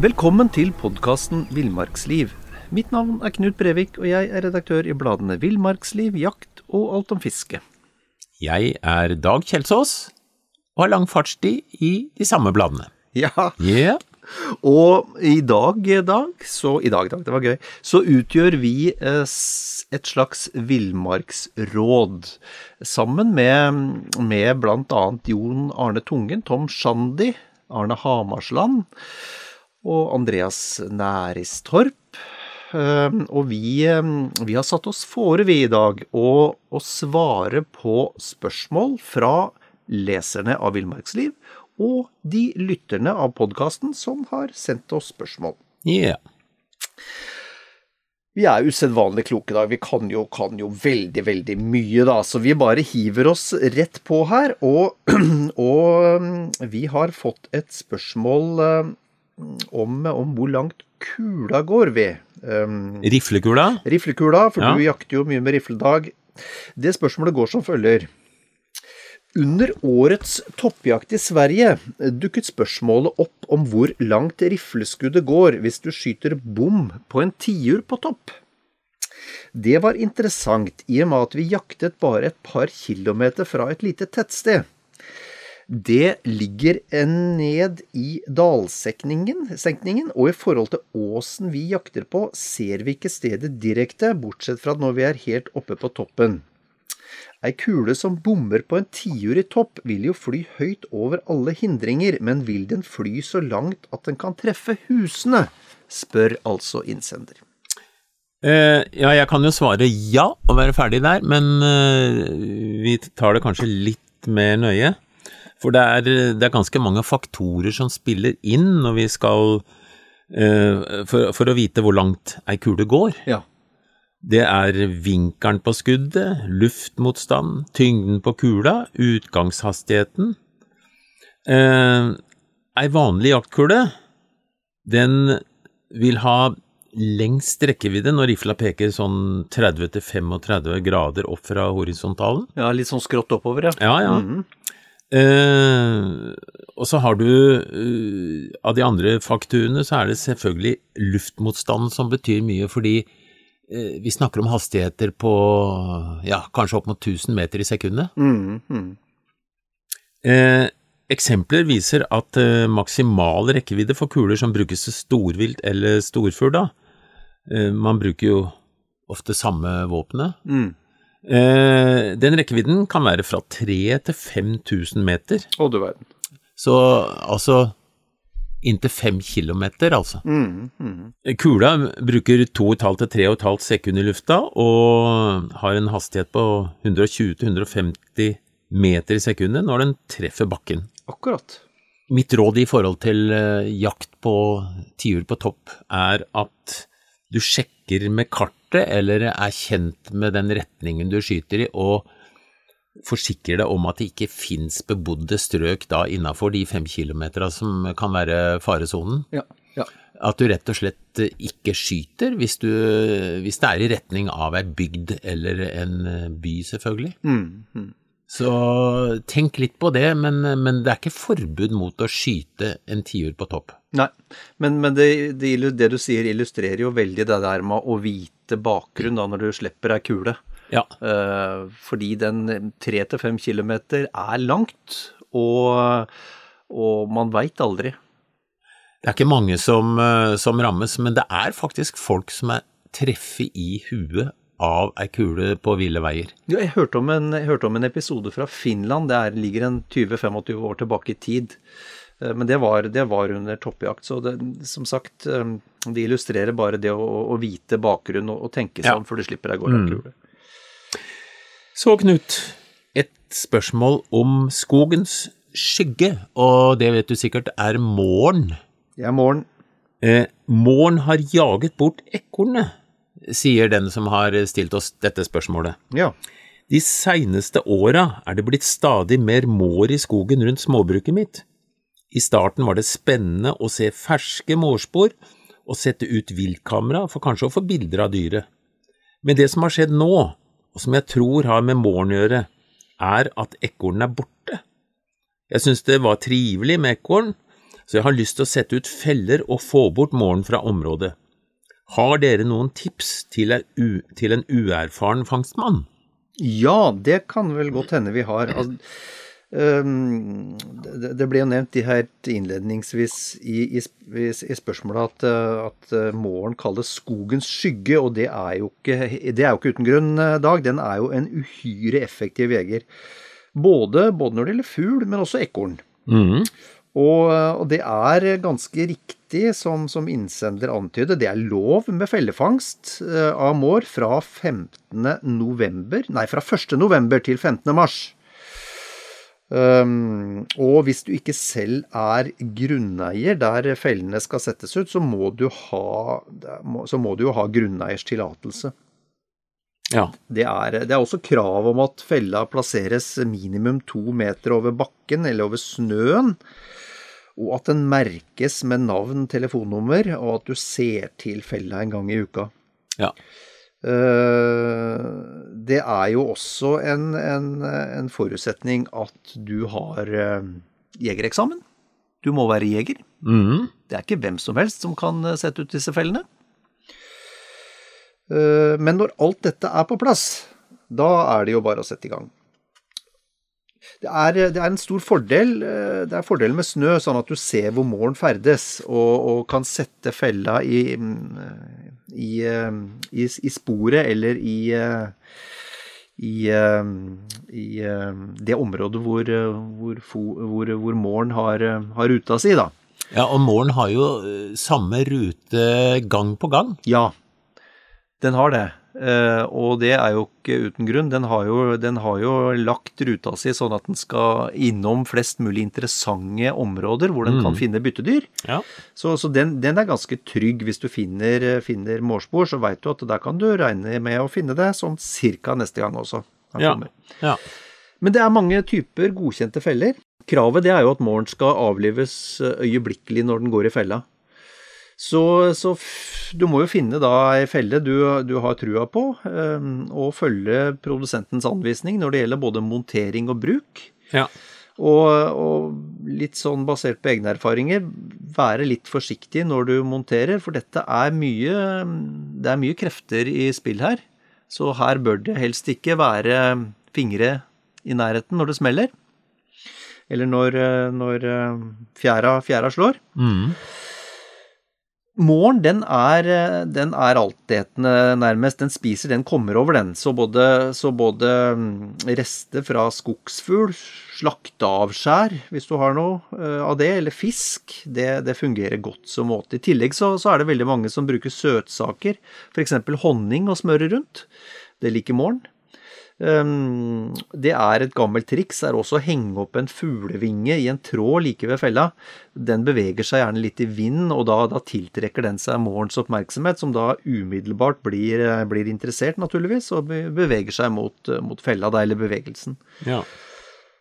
Velkommen til podkasten Villmarksliv. Mitt navn er Knut Brevik, og jeg er redaktør i bladene Villmarksliv, Jakt og Alt om fiske. Jeg er Dag Kjelsås og har lang fartstid i de samme bladene. Ja, Yeah. og i dag, Dag, så I dag, Dag, det var gøy. Så utgjør vi eh, et slags villmarksråd. Sammen med, med annet Jon Arne Tungen, Tom Shandy, Arne Hamarsland og Andreas Næristorp. Eh, Og vi, eh, vi har satt oss fore, vi i dag, å, å svare på spørsmål fra leserne av Villmarksliv og de lytterne av podkasten som har sendt oss spørsmål. Yeah. Vi er usedvanlig kloke i dag. Vi kan jo, kan jo veldig, veldig mye, da. Så vi bare hiver oss rett på her. Og, og mm, vi har fått et spørsmål om, om hvor langt kula går, vi. Um, Riflekula? Riflekula, for Ja. du jakter jo mye med rifledag. Det spørsmålet går som følger. Under årets toppjakt i Sverige dukket spørsmålet opp om hvor langt rifleskuddet går hvis du skyter bom på en tiur på topp. Det var interessant i og med at vi jaktet bare et par kilometer fra et lite tettsted. Det ligger en ned i dalsenkningen, og i forhold til åsen vi jakter på, ser vi ikke stedet direkte, bortsett fra når vi er helt oppe på toppen. Ei kule som bommer på en tiur i topp, vil jo fly høyt over alle hindringer, men vil den fly så langt at den kan treffe husene? spør altså innsender. Uh, ja, jeg kan jo svare ja og være ferdig der, men uh, vi tar det kanskje litt mer nøye. For det er, det er ganske mange faktorer som spiller inn når vi skal eh, for, for å vite hvor langt ei kule går. Ja. Det er vinkelen på skuddet, luftmotstand, tyngden på kula, utgangshastigheten. Eh, ei vanlig jaktkule, den vil ha lengst rekkevidde når rifla peker sånn 30-35 grader opp fra horisontalen. ja, litt sånn skrått oppover, ja. Ja, ja. Mhm. Eh, og så har du eh, Av de andre faktorene så er det selvfølgelig luftmotstand som betyr mye, fordi eh, vi snakker om hastigheter på ja, kanskje opp mot 1000 meter i sekundet. Mm, mm. Eh, eksempler viser at maksimal rekkevidde for kuler som brukes til storvilt eller storfugl, da eh, Man bruker jo ofte samme våpenet. Mm. Eh, den rekkevidden kan være fra 3000 til 5000 meter. Å, du verden. Så altså inntil fem kilometer, altså. Mm, mm. Kula bruker 2,5 til 3,5 sekunder i lufta og har en hastighet på 120 til 150 meter i sekundet når den treffer bakken. Akkurat. Mitt råd i forhold til eh, jakt på tiur på topp er at du sjekker med kartet eller er kjent med den retningen du skyter i, og forsikrer deg om at det ikke fins bebodde strøk da innafor de fem kilometera som kan være faresonen. Ja. ja. At du rett og slett ikke skyter hvis, du, hvis det er i retning av ei bygd eller en by, selvfølgelig. Mhm, mhm. Så tenk litt på det, men, men det er ikke forbud mot å skyte en tiur på topp. Nei, men, men det, det, det du sier illustrerer jo veldig det der med å vite bakgrunn da når du slipper ei kule. Ja. Eh, fordi den tre til fem kilometer er langt, og, og man veit aldri. Det er ikke mange som, eh, som rammes, men det er faktisk folk som er treffe i huet av ei kule på ville veier. Ja, jeg, hørte om en, jeg hørte om en episode fra Finland. Det er, ligger en 20-25 år tilbake i tid. Eh, Men det var, det var under toppjakt. Så det, som sagt, eh, det illustrerer bare det å, å vite bakgrunnen og, og tenke seg Ja. før du slipper deg av gårde av kule. Så Knut, et spørsmål om skogens skygge, og det vet du sikkert er måren. Ja, morgen. Eh, måren har jaget bort ekornet, sier den som har stilt oss dette spørsmålet. Ja. De seineste åra er det blitt stadig mer mår i skogen rundt småbruket mitt. I starten var det spennende å se ferske mårspor og sette ut viltkamera for kanskje å få bilder av dyret. Men det som har skjedd nå, og som jeg tror har med måren å gjøre, er at ekornen er borte. Jeg syns det var trivelig med ekorn, så jeg har lyst til å sette ut feller og få bort måren fra området. Har dere noen tips til, en uerfaren fangstmann? Ja, det kan vel godt hende vi har. Altså, um, det, det ble jo nevnt de her innledningsvis i, i, i, spørsmålet at, øh, at øh, måren kalles skogens skygge, og det er jo ikke, det er jo ikke uten grunn, øh, Dag. Den er jo en uhyre effektiv jeger. Både, både når det gjelder fugl, men også ekorn. Mm. Og, og det er ganske riktig, som, som innsender antyder, det er lov med fellefangst eh, av mår fra 15. november, nei, fra 1. november til 15. mars. Um, og hvis du ikke selv er grunneier der fellene skal settes ut, så må du ha, så må du jo ha grunneiers tillatelse. Ja. Det er, det er også krav om at fella plasseres minimum to meter over bakken eller over snøen, og at den merkes med navn, telefonnummer, og at du ser til fella en gang i uka. Ja. Eh, Det er jo også en, en, en forutsetning at du har eh, jegereksamen. Du må være jeger. Mm. Det er ikke hvem som helst som kan eh, sette ut disse fellene. Men når alt dette er på plass, da er det jo bare å sette i gang. Det er, det er en stor fordel eh, Det er fordelen med snø, sånn at du ser hvor målen ferdes, og, og kan sette fella i, mm, i, eh, i, i sporet eller i eh, i, i det området hvor, hvor, hvor, hvor målen har, har ruta si, da. Ja, og målen har jo samme rute gang på gang. Ja, den har det. Eh, og det er jo ikke uten grunn. Den har, jo, den har jo lagt ruta si sånn at den skal innom flest mulig interessante områder hvor den kan finne byttedyr. Ja. Så, så den, den er ganske trygg. Hvis du finner, finner mårspor, så veit du at der kan du regne med å finne det sånn cirka neste gang også. Ja. ja. Men det er mange typer godkjente feller. Kravet det er jo at måren skal avlives eh, øyeblikkelig når den går i fella. Så, så du må jo finne da ei felle du, du har trua på, eh, og følge produsentens anvisning når det gjelder både montering og bruk. ja. Og, og litt sånn basert på egne erfaringer, være litt forsiktig når du monterer, for dette er mye Det er mye krefter i spill her. Så her bør det helst ikke være fingre i nærheten når det smeller. Eller når, når eh, fjæra, fjæra slår. Mhm. Måren, den er, den er altetende nærmest. Den spiser, den kommer over den. Så både, så både mm, rester fra skogsfugl, slakteavskjær, hvis du har noe eh, av det, eller fisk, det, det fungerer godt som måte. I tillegg så, så er det veldig mange som bruker søtsaker, f.eks. honning og smøre rundt. Det liker måren. Um, det er et gammelt triks er også å henge opp en fuglevinge i en tråd like ved fella. Den beveger seg gjerne litt i vind, og da, da tiltrekker den seg morgens oppmerksomhet, som da umiddelbart blir, eh, blir interessert, naturligvis, og beveger seg mot, eh, mot fella, da, eller bevegelsen. ja.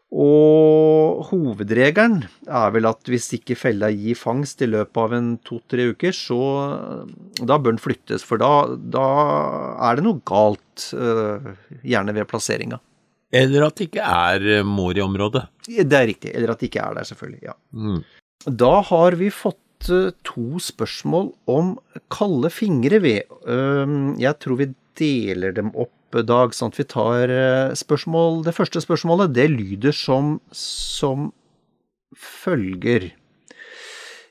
Og hovedregelen er vel at hvis ikke fella gir fangst i løpet av en to-tre uker, så da bør den flyttes, for da, da er det noe galt, eh, gjerne ved plasseringa. Eller at det ikke er mor i området. Det er riktig, eller at det ikke er der, selvfølgelig. ja. Mm. Da har vi fått eh, to spørsmål om kalde fingre ved. Jeg tror vi deler dem opp Dag, sånn at vi tar eh, spørsmål Det første spørsmålet, det lyder som, som følger.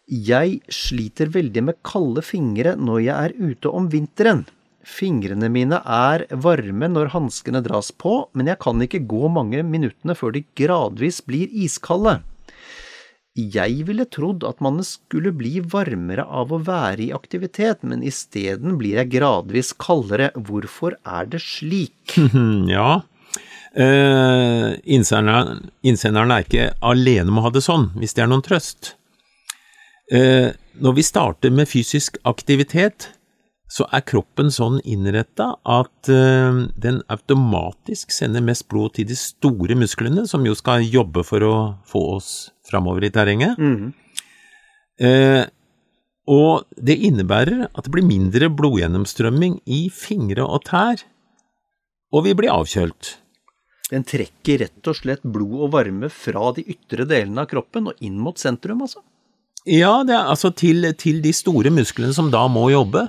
Jeg sliter veldig med kalde fingre når jeg er ute om vinteren. Fingrene mine er varme når hanskene dras på, men jeg kan ikke gå mange minuttene før de gradvis blir iskalde. Jeg ville trodd at man skulle bli varmere av å være i aktivitet, men isteden blir jeg gradvis kaldere. Hvorfor er det slik? Ja. Eh, innsenderen, innsenderen er ikke alene med å ha det sånn, hvis det er noen trøst. Eh, når vi starter med fysisk aktivitet, så er kroppen sånn innretta at eh, den automatisk sender mest blod til de store musklene, som jo skal jobbe for å få oss framover i terrenget. Eh, og det innebærer at det blir mindre blodgjennomstrømming i fingre og tær, og vi blir avkjølt. Den trekker rett og slett blod og varme fra de ytre delene av kroppen og inn mot sentrum, altså. Ja, det er altså til, til de store musklene som da må jobbe.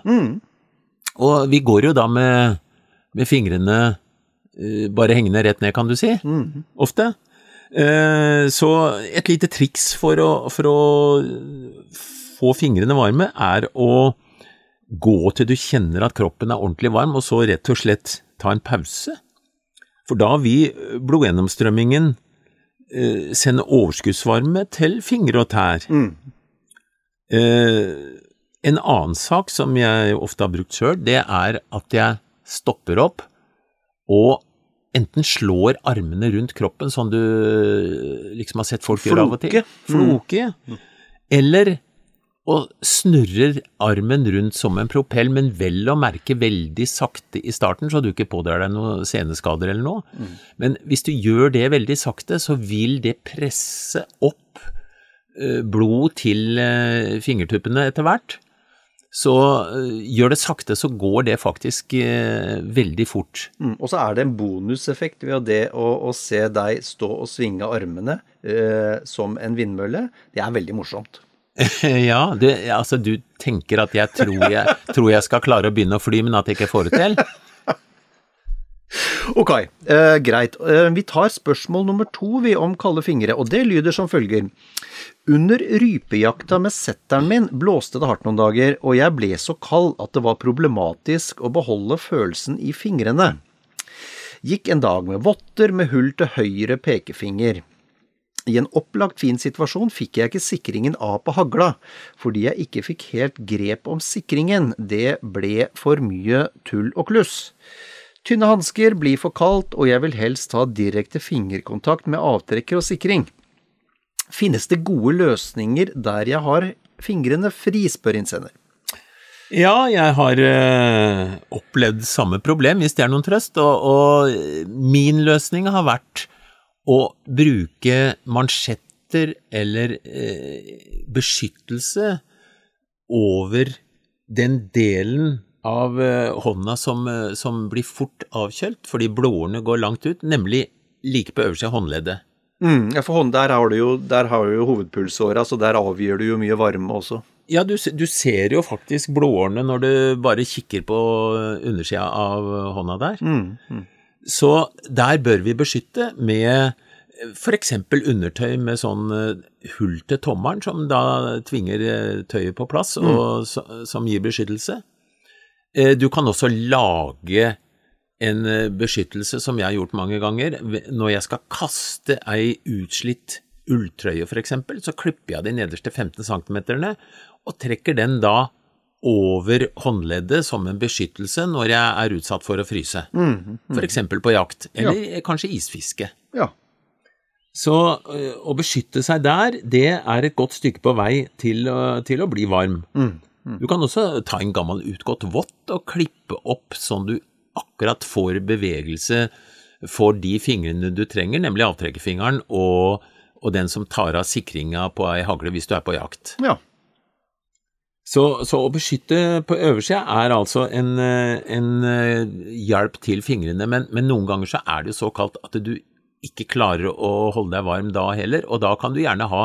Og vi går jo da med, med fingrene eh, bare hengende rett ned, kan du si, ofte. Eh, så et lite triks for å, for å få fingrene varme er å gå til du kjenner at kroppen er ordentlig varm, og så rett og slett ta en pause. For da vil blodgjennomstrømmingen eh, sende overskuddsvarme til fingre og tær. Eh, en annen sak som jeg ofte har brukt sjøl, det er at jeg stopper opp og enten slår armene rundt kroppen, sånn du liksom har sett folk gjøre av og til. Floke. Mm. Eller og snurrer armen rundt som en propell, men vel å merke veldig sakte i starten, så du ikke pådrar deg noen seneskader eller noe. Men hvis du gjør det veldig sakte, så vil det presse opp eh, blod til eh, fingertuppene etter hvert. Så eh, gjør det sakte, så går det faktisk eh, veldig fort. Mm, og så er det en bonuseffekt ved det å, å se deg stå og svinge armene eh, som en vindmølle. Det er veldig morsomt. ja, det, altså du tenker at jeg tror, jeg tror jeg skal klare å begynne å fly, men at jeg ikke får det til? Ok, eh, greit. Eh, vi tar spørsmål nummer to vi om kalde fingre, og det lyder som følger. Under rypejakta med setteren min blåste det hardt noen dager, og jeg ble så kald at det var problematisk å beholde følelsen i fingrene. Gikk en dag med votter med hull til høyre pekefinger. I en opplagt fin situasjon fikk jeg ikke sikringen av på hagla, fordi jeg ikke fikk helt grep om sikringen. Det ble for mye tull og kluss. Tynne hansker blir for kaldt, og jeg vil helst ha direkte fingerkontakt med avtrekker og sikring. Finnes det gode løsninger der jeg har fingrene fri, spør innsender. Ja, jeg har eh, opplevd samme problem, hvis det er noen trøst, og, og min løsning har vært å bruke mansjetter eller eh, beskyttelse over den delen av eh, hånda som, eh, som blir fort avkjølt, fordi blodårene går langt ut, nemlig like på øverste håndleddet. Mm, ja, for hånd, der har du jo, jo hovedpulsåra, så der avgjør du jo mye varme også. Ja, du, du ser jo faktisk blodårene når du bare kikker på undersida av hånda der. Så der bør vi beskytte med f.eks. undertøy med sånn eh, hull til tommelen, som da tvinger eh, tøyet på plass, og så, som gir beskyttelse. Eh, Du kan også lage en eh, beskyttelse som jeg har gjort mange ganger. Når jeg skal kaste ei utslitt ulltrøye f.eks., så klipper jeg de nederste 15 cm og trekker den da over håndleddet som en beskyttelse når jeg er utsatt for å fryse. F.eks. på jakt, eller kanskje isfiske. Ja. Så å beskytte seg der, det er et godt stykke på vei til, til å bli varm. Du kan også ta en gammel utgått vått og klippe opp sånn du akkurat får bevegelse for de fingrene du trenger, nemlig avtrekkerfingeren og, og den som tar av sikringa på ei hagle hvis du er på jakt. ja. Så, så å beskytte på øversida er altså en, en eh, hjelp til fingrene, men, men noen ganger så er det jo så kaldt at du ikke klarer å holde deg varm da heller, og da kan du gjerne ha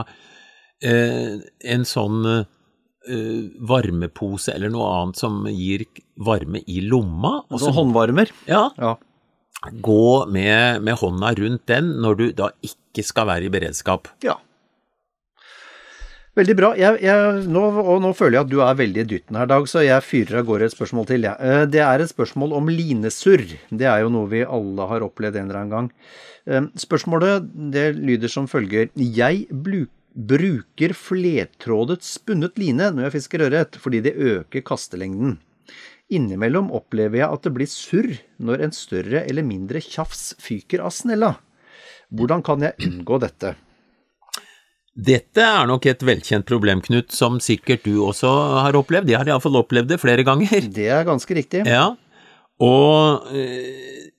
eh, en sånn varmepose eller noe annet som gir varme i lomma. og Altså så- håndvarmer. ja, Ja. gå med, med hånda rundt den når du da ikke skal være i beredskap. Ja. Veldig bra. Jeg, jeg, nå, og nå føler jeg at du er veldig i dytten her, Dag, så jeg fyrer av gårde et spørsmål til. Ja. Eh, det er et spørsmål om linesurr. Det er jo noe vi alle har opplevd en eller annen gang. Eh, spørsmålet det lyder som følger. Jeg bruker flertrådet spunnet line når jeg fisker ørret, fordi det øker kastelengden. Innimellom opplever jeg at det blir surr når en større eller mindre tjafs fyker av snella. Hvordan kan jeg unngå dette? Dette er nok et velkjent problem, Knut, som sikkert du også har opplevd. Jeg har iallfall opplevd det flere ganger. Det er ganske riktig. Ja, og øh,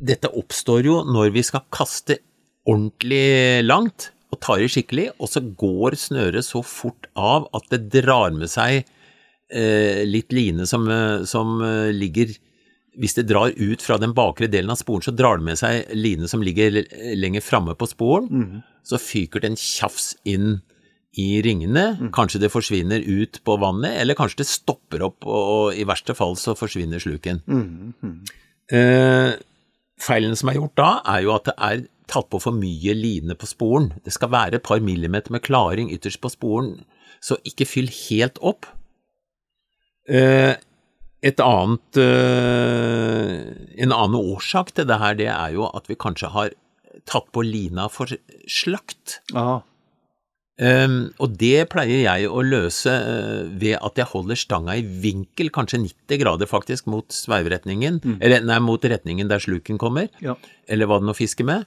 dette oppstår jo når vi skal kaste ordentlig langt og tar i skikkelig, og så går snøret så fort av at det drar med seg eh, litt line som, øh, som ligger hvis det drar ut fra den bakre delen av sporen, så drar det med seg line som ligger lenger framme på sporen. Mm. Så fyker det en tjafs inn i ringene. Mm. Kanskje det forsvinner ut på vannet, eller kanskje det stopper opp, og i verste fall så forsvinner sluken. Mm. Eh, feilen som er gjort da, er jo at det er tatt på for mye line på sporen. Det skal være et par millimeter med klaring ytterst på sporen, så ikke fyll helt opp. Eh, et annet, eh, en annen årsak til det her, det er jo at vi kanskje har tatt på lina for slakt. Um, og det pleier jeg å løse uh, ved at jeg holder stanga i vinkel, kanskje 90 grader faktisk, mot sveivretningen, mm. eller nei, mot retningen der sluken kommer, ja. eller hva det nå fisker med.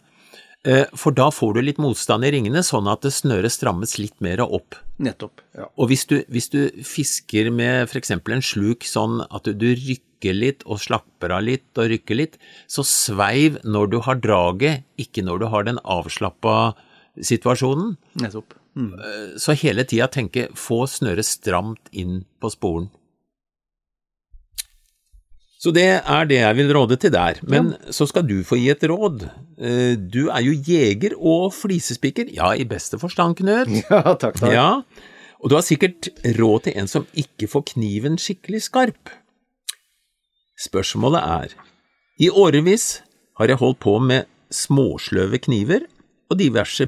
Uh, for da får du litt motstand i ringene, sånn at snøret strammes litt mer opp. Nettopp, ja. Og hvis du, hvis du fisker med f.eks. en sluk sånn at du, du rykker litt og slapper av litt og rykker litt, så sveiv når du har draget, ikke når du har den avslappa situasjonen. Nettopp. Mm. Så hele tida tenke få snøret stramt inn på sporen. Så det er det jeg vil råde til der. Men ja. så skal du få gi et råd. Eh, du er jo jeger og flisespikker. Ja, i beste forstand, Knut. Ja, takk, takk. Ja, og du har sikkert råd til en som ikke får kniven skikkelig skarp. Spørsmålet er, i årevis har jeg holdt på med småsløve kniver og diverse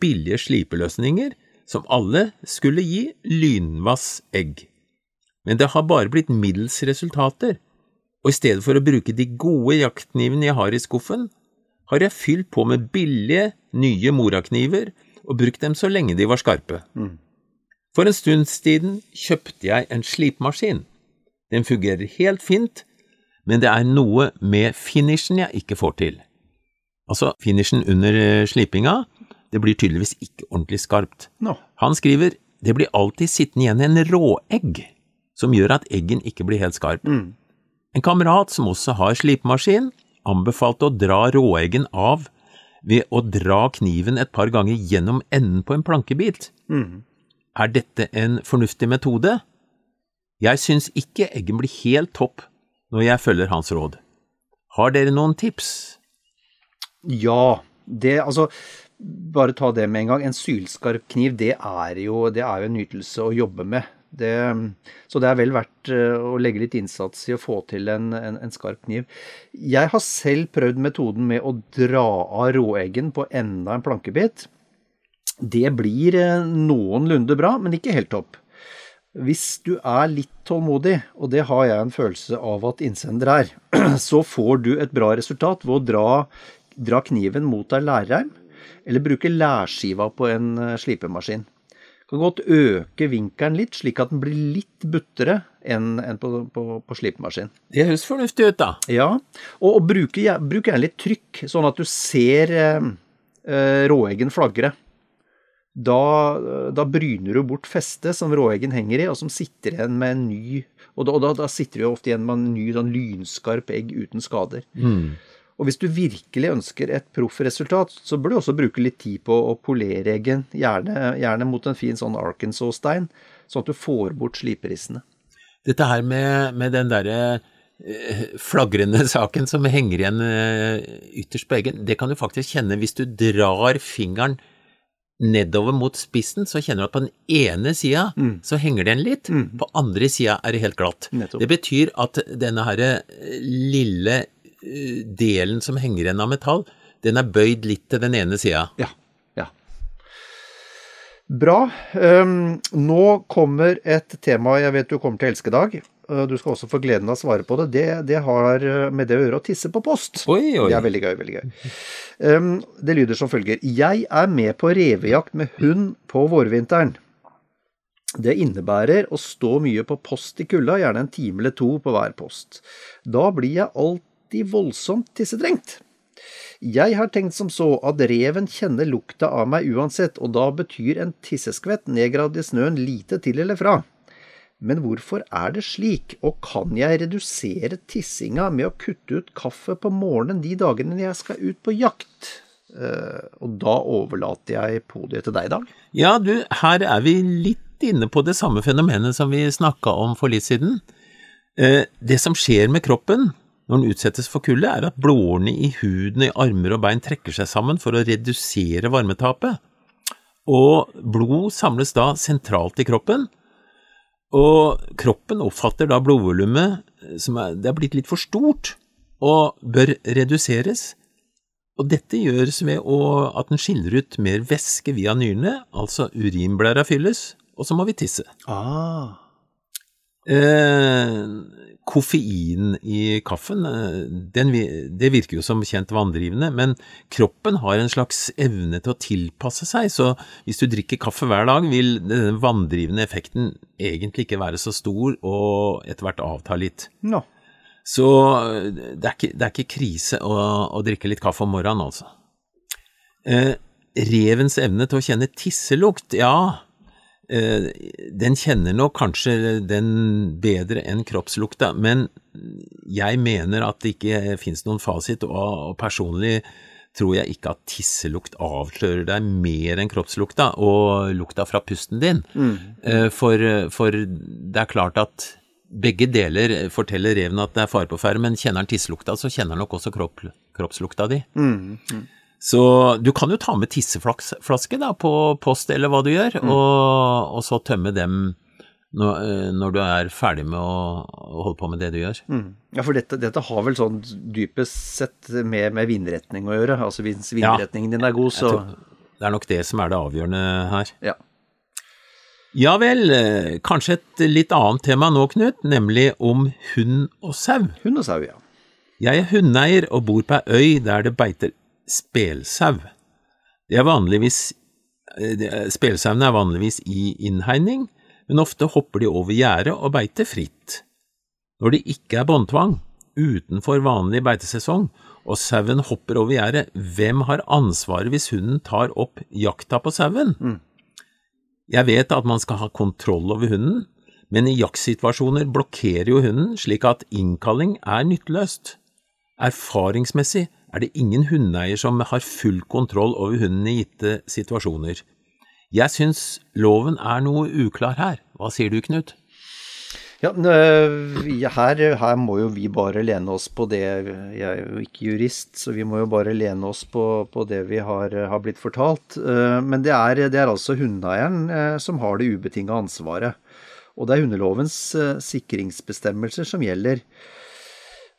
Billige slipeløsninger som alle skulle gi lynvass egg. Men det har bare blitt middels resultater, og i stedet for å bruke de gode jaktknivene jeg har i skuffen, har jeg fylt på med billige, nye morakniver og brukt dem så lenge de var skarpe. Mm. For en stund siden kjøpte jeg en slipemaskin. Den fungerer helt fint, men det er noe med finishen jeg ikke får til. Altså, finishen under eh, slipinga det blir tydeligvis ikke ordentlig skarpt. No. Han skriver det blir alltid sittende igjen en råegg som gjør at eggen ikke blir helt skarp. Mm. En kamerat som også har slipemaskin, anbefalte å dra råeggen av ved å dra kniven et par ganger gjennom enden på en plankebit. Mm. Er dette en fornuftig metode? Jeg syns ikke eggen blir helt topp når jeg følger hans råd. Har dere noen tips? Ja, det altså bare ta det med en gang. En sylskarp kniv, det er jo, det er jo en nytelse å jobbe med. Det, så det er vel verdt eh, å legge litt innsats i å få til en, en, en, skarp kniv. Jeg har selv prøvd metoden med å dra av råeggen på enda en plankebit. Det blir eh, noenlunde bra, men ikke helt topp. Hvis du er litt tålmodig, og det har jeg en følelse av at innsender er, så får du et bra resultat ved å dra, dra kniven mot ei lærreim, eller bruke lærskiva på en eh, slipemaskin. Du kan godt øke vinkelen litt, slik at den blir litt buttere enn enn på, på, på slipemaskin. Det høres fornuftig ut, da. Ja, og, og bruk gjerne litt trykk, sånn at du ser eh, eh, råeggen flagre. Da, da bryner du bort festet som råeggen henger i, og som sitter igjen med en ny Og da, og da, da sitter du ofte igjen med en ny sånn lynskarp egg uten skader. Og hvis du virkelig ønsker et proffresultat, så bør du også bruke litt tid på å polere eggen, gjerne, gjerne mot en fin sånn Arkansas-stein, sånn at du får bort sliperissene. Dette her med, med den derre eh, flagrende saken som henger igjen eh, ytterst på eggen, det kan du faktisk kjenne hvis du drar fingeren nedover mot spissen, så kjenner du at på den ene sida så henger den litt, på andre sida er det helt glatt. Nettopp. Det betyr at denne her eh, lille delen som henger igjen av metall, den er bøyd litt til den ene sida. Ja. ja. Bra. Um, nå kommer et tema jeg vet du kommer til å elske, Dag. Eh, Du skal også få gleden av å svare på det. Det, det har eh, med det å gjøre å tisse på post. Oi, oi. Det er veldig gøy. veldig gøy. Um, det lyder som følger. Jeg er med på revejakt med hund på vårvinteren. Det innebærer å stå mye på post i kulda, gjerne en time eller to på hver post. Da blir jeg alltid voldsomt tissetrengt. Jeg har tenkt som så at reven kjenner lukta av meg uansett, og da betyr en tisseskvett nedgravd i snøen lite til eller fra. Men hvorfor er det slik, og kan jeg redusere tissinga med å kutte ut kaffe på morgenen de dagene jeg skal ut på jakt? Uh, og da overlater jeg podiet til deg, Dag. Ja, du, her er vi litt inne på det samme fenomenet som vi snakka om for litt siden. Uh, det som skjer med kroppen når den utsettes for kulde, er at blodårene i huden i armer og bein trekker seg sammen for å redusere varmetapet. Og blod samles da sentralt i kroppen, og kroppen oppfatter da blodvolumet som er, det er blitt litt for stort, og bør reduseres. Og dette gjøres ved å, at den skiller ut mer væske via nyrene, altså urinblæra fylles, og så må vi tisse. Ah. Eh, koffein i kaffen, eh, den, det virker jo som kjent vanndrivende, men kroppen har en slags evne til å tilpasse seg, så hvis du drikker kaffe hver dag, vil den vanndrivende effekten egentlig ikke være så stor og etter hvert avta litt. No. Så eh, det er ikke, det er ikke krise å, å drikke litt kaffe om morgenen, altså. Eh, revens evne til å kjenne tisselukt, ja, den kjenner nok kanskje den bedre enn kroppslukta, men jeg mener at det ikke finnes noen fasit, og, personlig tror jeg ikke at tisselukt avslører deg mer enn kroppslukta og lukta fra pusten din. Mm. For, for det er klart at begge deler forteller reven at det er fare på ferde, men kjenner han tisselukta, så kjenner han nok også kropp, kroppslukta di. Så du kan jo ta med tisseflaske da, på post eller hva du gjør, og, og så tømme dem når, eh, når du er ferdig med å, å holde på med det du gjør. Ja, for dette, dette har vel sånn dypest sett med, med vindretning å gjøre. Altså hvis vindretningen din er god, så Det er nok det som er det avgjørende her. ja. Ja vel, eh, kanskje et litt annet tema nå, Knut, nemlig om hund og sau. Hund og sau, ja. Jeg er hundeeier og bor på ei øy der det beiter spelsau. Er vanligvis eh, Spelsauene er vanligvis i innhegning, men ofte hopper de over gjerdet og beiter fritt. Når det ikke er båndtvang, utenfor vanlig beitesesong, og sauen hopper over gjerdet, hvem har ansvaret hvis hunden tar opp jakta på sauen? Jeg vet at man skal ha kontroll over hunden, men i jaktsituasjoner blokkerer jo hunden slik at innkalling er nytteløst. Erfaringsmessig er det ingen hundeeier som har full kontroll over hunden i gitte situasjoner. Jeg syns loven er noe uklar her. Hva sier du, Knut? Ja, her, her må jo vi bare lene oss på det Jeg er jo ikke jurist, så vi må jo bare lene oss på, på det vi har, har blitt fortalt. Eh, Men det er, det er altså hundeeieren eh, som har det ubetinga ansvaret. Og det er hundelovens sikringsbestemmelser som gjelder.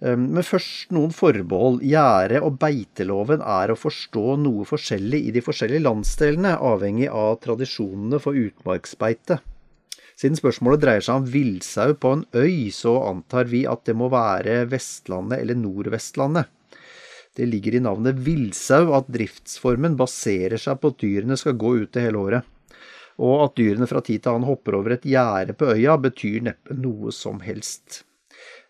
Eh, Men først noen forbehold. Gjerde- og beiteloven er å forstå noe forskjellig i de forskjellige landsdelene, avhengig av tradisjonene for utmarksbeite. Siden spørsmålet dreier seg om villsau på en øy, så antar vi at det må være Vestlandet eller Nordvestlandet. Det ligger i navnet villsau at driftsformen baserer seg på at dyrene skal gå ute hele året. Og at dyrene fra tid til annen hopper over et gjerde på øya, betyr neppe noe som helst.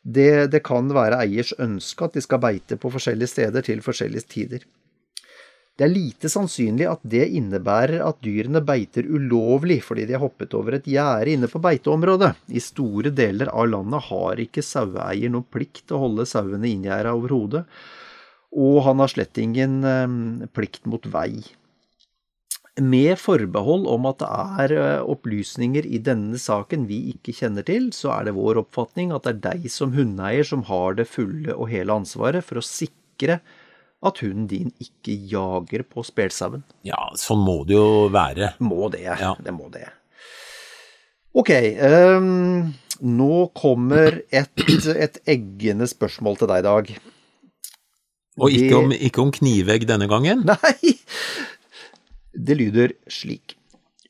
Det, det kan være eiers ønske at de skal beite på forskjellige steder til forskjellige tider. Det er lite sannsynlig at det innebærer at dyrene beiter ulovlig fordi de har hoppet over et gjerde inne på beiteområdet. I store deler av landet har ikke saueeier noen plikt til å holde sauene inngjerda overhodet, og han har slett ingen eh, plikt mot vei. Med forbehold om at det er eh, opplysninger i denne saken vi ikke kjenner til, så er det vår oppfatning at det er deg som hundeeier som har det fulle og hele ansvaret for å sikre at hunden din ikke jager på spelsauen. Ja, sånn må det jo være. Må det. Ja. Det må det. Ok, um, nå kommer et, et eggende spørsmål til deg, Dag. Og ikke om, ikke om knivegg denne gangen. Nei! Det lyder slik.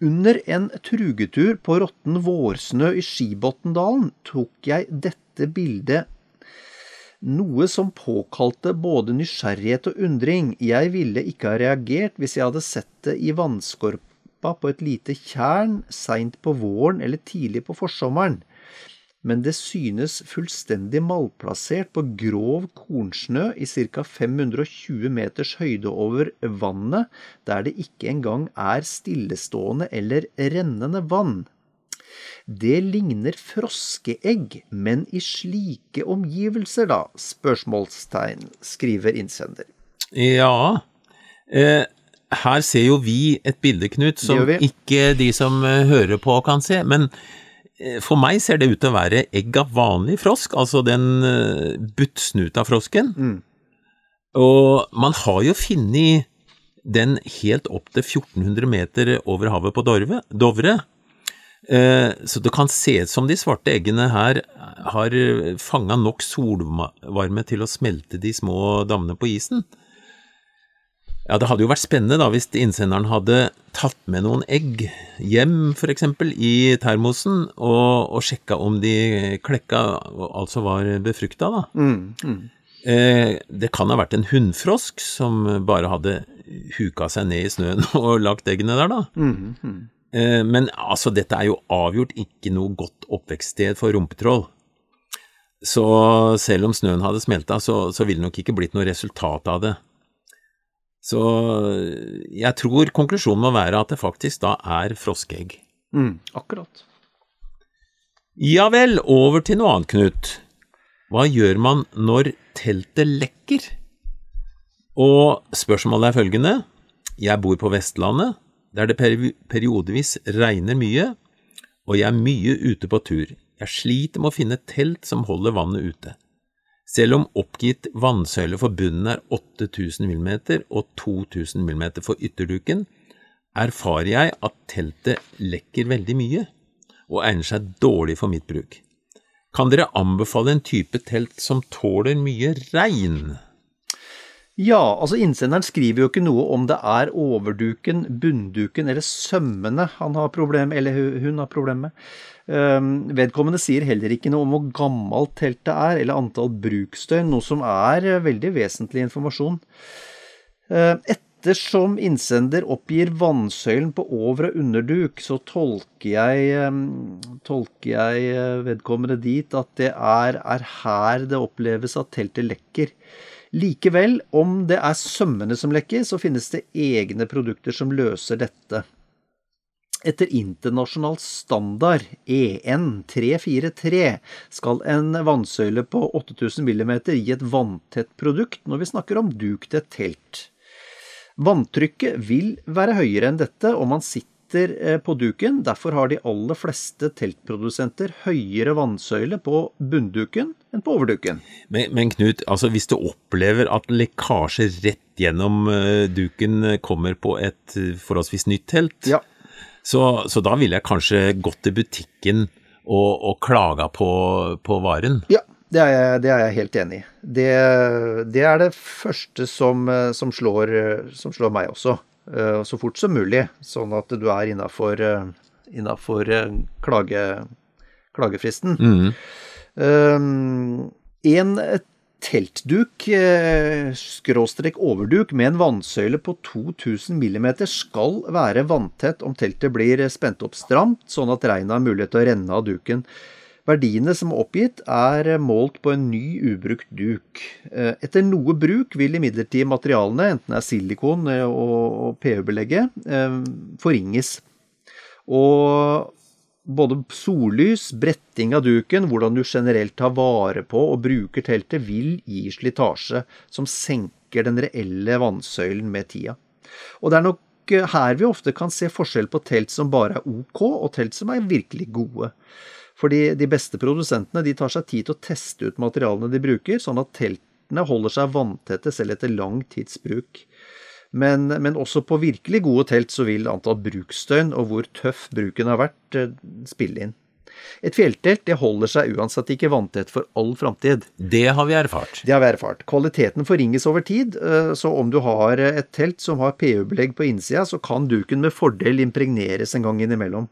Under en trugetur på råtten vårsnø i Skibotndalen tok jeg dette bildet, noe som påkalte både nysgjerrighet og undring. Jeg ville ikke ha reagert hvis jeg hadde sett det i vannskorpa på et lite tjern seint på våren eller tidlig på forsommeren men det synes fullstendig malplassert på grov kornsnø i ca. 520 meters høyde over vannet, der det ikke engang er stillestående eller rennende vann. Det ligner froskeegg, men i slike omgivelser, da? Spørsmålstegn, skriver innsender. Ja, eh, her ser jo vi et bilde, Knut, som ikke de som eh, hører på kan se. Men for meg ser det ut til å være egg av vanlig frosk, altså den eh, buttsnuta frosken. Og man har jo funnet den helt opp til 1400 meter over havet på Dorve, Dovre. Eh, Så det kan se ut som de svarte eggene her har fanga nok solvarme til å smelte de små dammene på isen. Ja, det hadde jo vært spennende da hvis innsenderen hadde tatt med noen egg hjem, for eksempel, i termosen, og, og sjekka om de klekka, altså var befrukta, da. Eh, det kan ha vært en hunnfrosk som bare hadde huka seg ned i snøen og lagt eggene der, da. Eh, men altså, dette er jo avgjort ikke noe godt oppvekststed for rumpetroll. Så selv om snøen hadde smelta, så, så ville det nok ikke blitt noe resultat av det. Så jeg tror konklusjonen må være at det faktisk da er froskeegg. Mm, akkurat. Ja vel, over til noe annet, Knut. Hva gjør man når teltet lekker? Og spørsmålet er følgende. Jeg bor på Vestlandet, der det periodevis regner mye, og jeg er mye ute på tur. Jeg sliter med å finne telt som holder vannet ute. Selv om oppgitt vannsøyle for bunnen er 8000 mm og 2000 mm for ytterduken, erfarer jeg at teltet lekker veldig mye og egner seg dårlig for mitt bruk. Kan dere anbefale en type telt som tåler mye regn? Ja, altså innsenderen skriver jo ikke noe om det er overduken, bunnduken eller sømmene han har problem, eller hun har problem med. Ehm, vedkommende sier heller ikke noe om hvor gammelt teltet er, eller antall bruksdøgn, noe som er eh, veldig vesentlig informasjon. Eh, Ettersom innsender oppgir vannsøylen på over- og underduk, så tolker jeg, eh, tolker jeg eh, vedkommende dit at det er, er her det oppleves at teltet lekker. Likevel, om det er sømmene som lekker, så finnes det egne produkter som løser dette. Etter internasjonal standard EN 343 skal en vannsøyle på 8000 mm gi et vanntett produkt når vi snakker om duk til telt. Vanntrykket vil være høyere enn dette om man sitter eh, på duken, derfor har de aller fleste teltprodusenter høyere vannsøyle på bunnduken enn på overduken. Men, men Knut, altså hvis du opplever at lekkasje rett gjennom eh, duken kommer på et eh, forholdsvis nytt telt, Ja. så, så da ville jeg kanskje gått til butikken og, og klaga på, på varen. Ja, det er jeg, det er jeg helt enig i. Det, det er det første som, som, slår, som slår meg også. Eh, Så fort som mulig, sånn at du er innafor innafor klage, klagefristen. Mm. Um, en teltduk, eh, skråstrek overduk, med en vannsøyle på 2000 mm skal være vanntett om teltet blir spent opp stramt, sånn at regnet har mulighet til å renne av duken. Verdiene som er oppgitt, er målt på en ny, ubrukt duk. Eh, etter noe bruk vil imidlertid materialene, enten det er silikon eh, og pH-belegget, forringes. Og både sollys, bretting av duken, hvordan du generelt tar vare på og bruker teltet, vil gi slitasje som senker den reelle vannsøylen med tida. Og det er nok eh, her vi ofte kan se forskjell på telt som bare er ok, og telt som er virkelig gode. Fordi de beste produsentene de tar seg tid til å teste ut materialene de bruker, sånn at teltene holder seg vanntette selv etter lang tids bruk. Men, men, også på virkelig gode telt så vil antall bruksdøgn og hvor tøff bruken har vært, eh, spille inn. Et fjelltelt det holder seg uansett ikke vanntett for all framtid. Det har vi erfart. Det har vi erfart. Kvaliteten forringes over tid, eh, så om du har et telt som har PU-belegg på innsida, så kan duken med fordel impregneres en gang innimellom.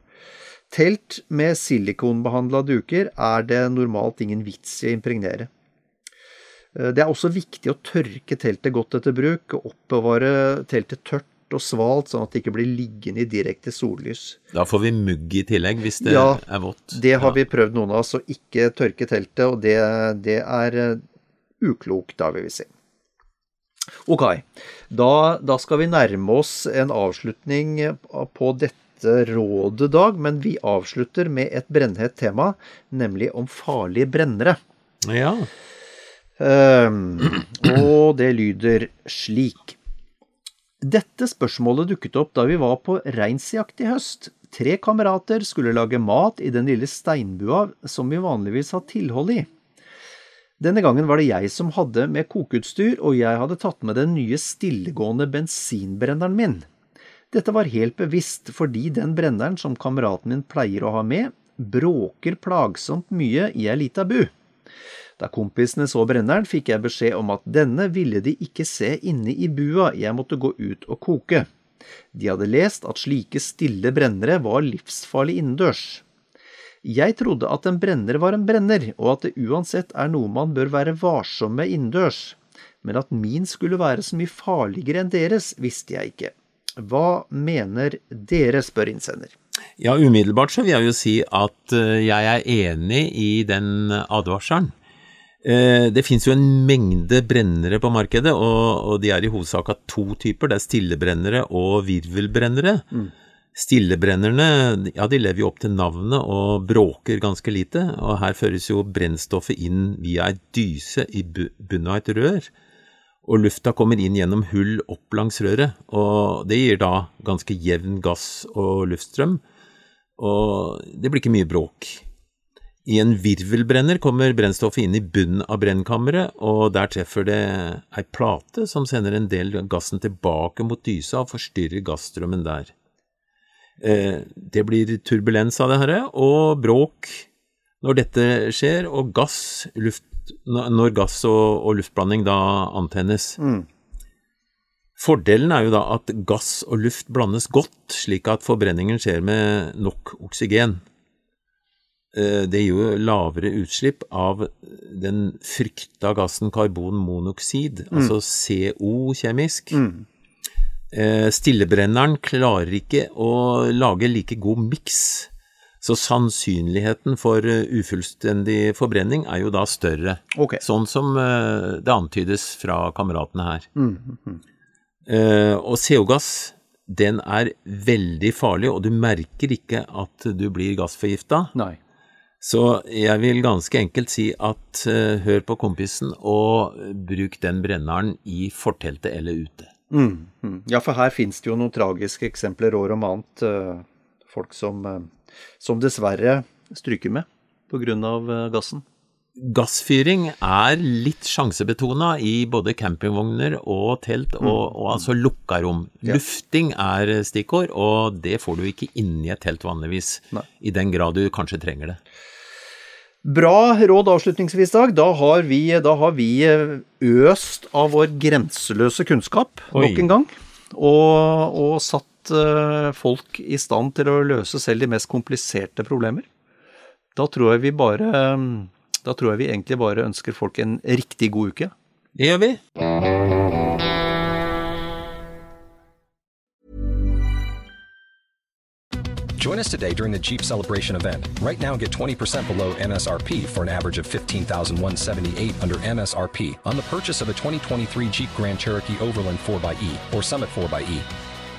Telt med silikonbehandla duker er det normalt ingen vits i å impregnere. Eh, det er også viktig å tørke teltet godt etter bruk, og oppbevare teltet tørt og svalt, sånn at det ikke blir liggende i direkte sollys. Da får vi mugg i tillegg, hvis det ja, er vått. Det har ja. vi prøvd noen av oss, å ikke tørke teltet, og det, det er eh, uklokt, da vil vi si. Ok, da, da, skal vi nærme oss en avslutning på dette rådet, Dag, men vi avslutter med et brennhett tema, nemlig om farlige brennere. Ja. Um, og det lyder slik. Dette spørsmålet dukket opp da vi var på reinsjakt i høst. Tre kamerater skulle lage mat i den lille steinbua som vi vanligvis har tilhold i. Denne gangen var det jeg som hadde med kokeutstyr, og jeg hadde tatt med den nye stillegående bensinbrenneren min. Dette var helt bevisst fordi den brenneren som kameraten min pleier å ha med, bråker plagsomt mye i ei lita bu. Da kompisene så brenneren, fikk jeg beskjed om at denne ville de ikke se inne i bua, jeg måtte gå ut og koke. De hadde lest at slike stille brennere var livsfarlig innendørs. Jeg trodde at en brenner var en brenner, og at det uansett er noe man bør være varsom med innendørs, men at min skulle være så mye farligere enn deres, visste jeg ikke. Hva mener dere, spør innsender. Ja, umiddelbart så vil jeg jo si at eh, jeg er enig i den advarselen. Eh, det finnes jo en mengde brennere på markedet, og, og de er i hovedsak av to typer. Det er stillebrennere og virvelbrennere. Mm. Stillebrennerne ja, de lever jo opp til navnet og bråker ganske lite. Og her føres jo brennstoffet inn via ei dyse i bunnen av et rør. Og lufta kommer inn gjennom hull opp langs røret. Og det gir da ganske jevn gass og luftstrøm. Og det blir ikke mye bråk. I en virvelbrenner kommer brennstoffet inn i bunnen av brennkammeret, og der treffer det ei plate som sender en del gassen tilbake mot dysa og forstyrrer gassstrømmen der. Eh, det blir turbulens av det herre, og bråk når dette skjer, og gass, luft, når gass og, og luftblanding da antennes. Mm. Fordelen er jo da at gass og luft blandes godt, slik at forbrenningen skjer med nok oksygen. Eh, det gir jo lavere utslipp av den frykta gassen karbonmonoksid, mm. altså CO kjemisk. Mm. Eh, stillebrenneren klarer ikke å lage like god miks, så sannsynligheten for eh, ufullstendig forbrenning er jo da større. Okay. Sånn som det antydes fra kameratene her. Mm. mm. Og CO-gass den er veldig farlig, og du merker ikke at du blir gassforgifta. Så jeg vil ganske enkelt si at hør på kompisen, og bruk den brenneren i forteltet eller ute. Mm, mm. Ja, for her finnes det jo noen tragiske eksempler år om annet. Folk som, som, dessverre stryker med pga. Uh, gassen. Gassfyring er litt sjansebetona i både campingvogner og telt, og, mm. og altså lukka rom. Ja. Lufting er stikkord, og det får du ikke inni et telt vanligvis. Nei. I den grad du kanskje trenger det. Bra råd avslutningsvis, Dag. Da har vi, da har vi eh, øst av vår grenseløse kunnskap Oi. nok en gang. Og, og, satt satt eh, folk i stand til å løse selv de mest kompliserte problemer. Da tror jeg vi bare Da tror jeg vi egentlig bare ønsker folk en riktig god uke. Det gjør vi. Join us today during the Jeep Celebration event. Right now, get 20% below MSRP for an average of 15178 under MSRP on the purchase of a 2023 Jeep Grand Cherokee Overland 4xE or Summit 4xE.